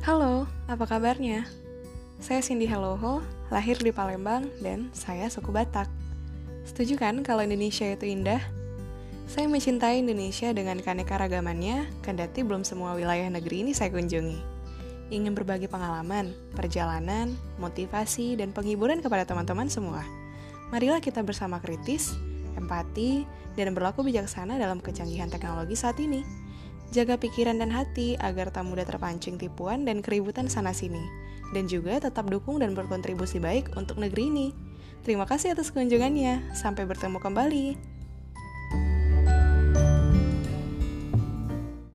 Halo, apa kabarnya? Saya Cindy Helloho, lahir di Palembang, dan saya suku Batak. Setuju kan kalau Indonesia itu indah? Saya mencintai Indonesia dengan keanekaragamannya, kendati belum semua wilayah negeri ini saya kunjungi. Ingin berbagi pengalaman, perjalanan, motivasi, dan penghiburan kepada teman-teman semua. Marilah kita bersama kritis, empati, dan berlaku bijaksana dalam kecanggihan teknologi saat ini. Jaga pikiran dan hati agar tak mudah terpancing tipuan dan keributan sana-sini. Dan juga tetap dukung dan berkontribusi baik untuk negeri ini. Terima kasih atas kunjungannya. Sampai bertemu kembali.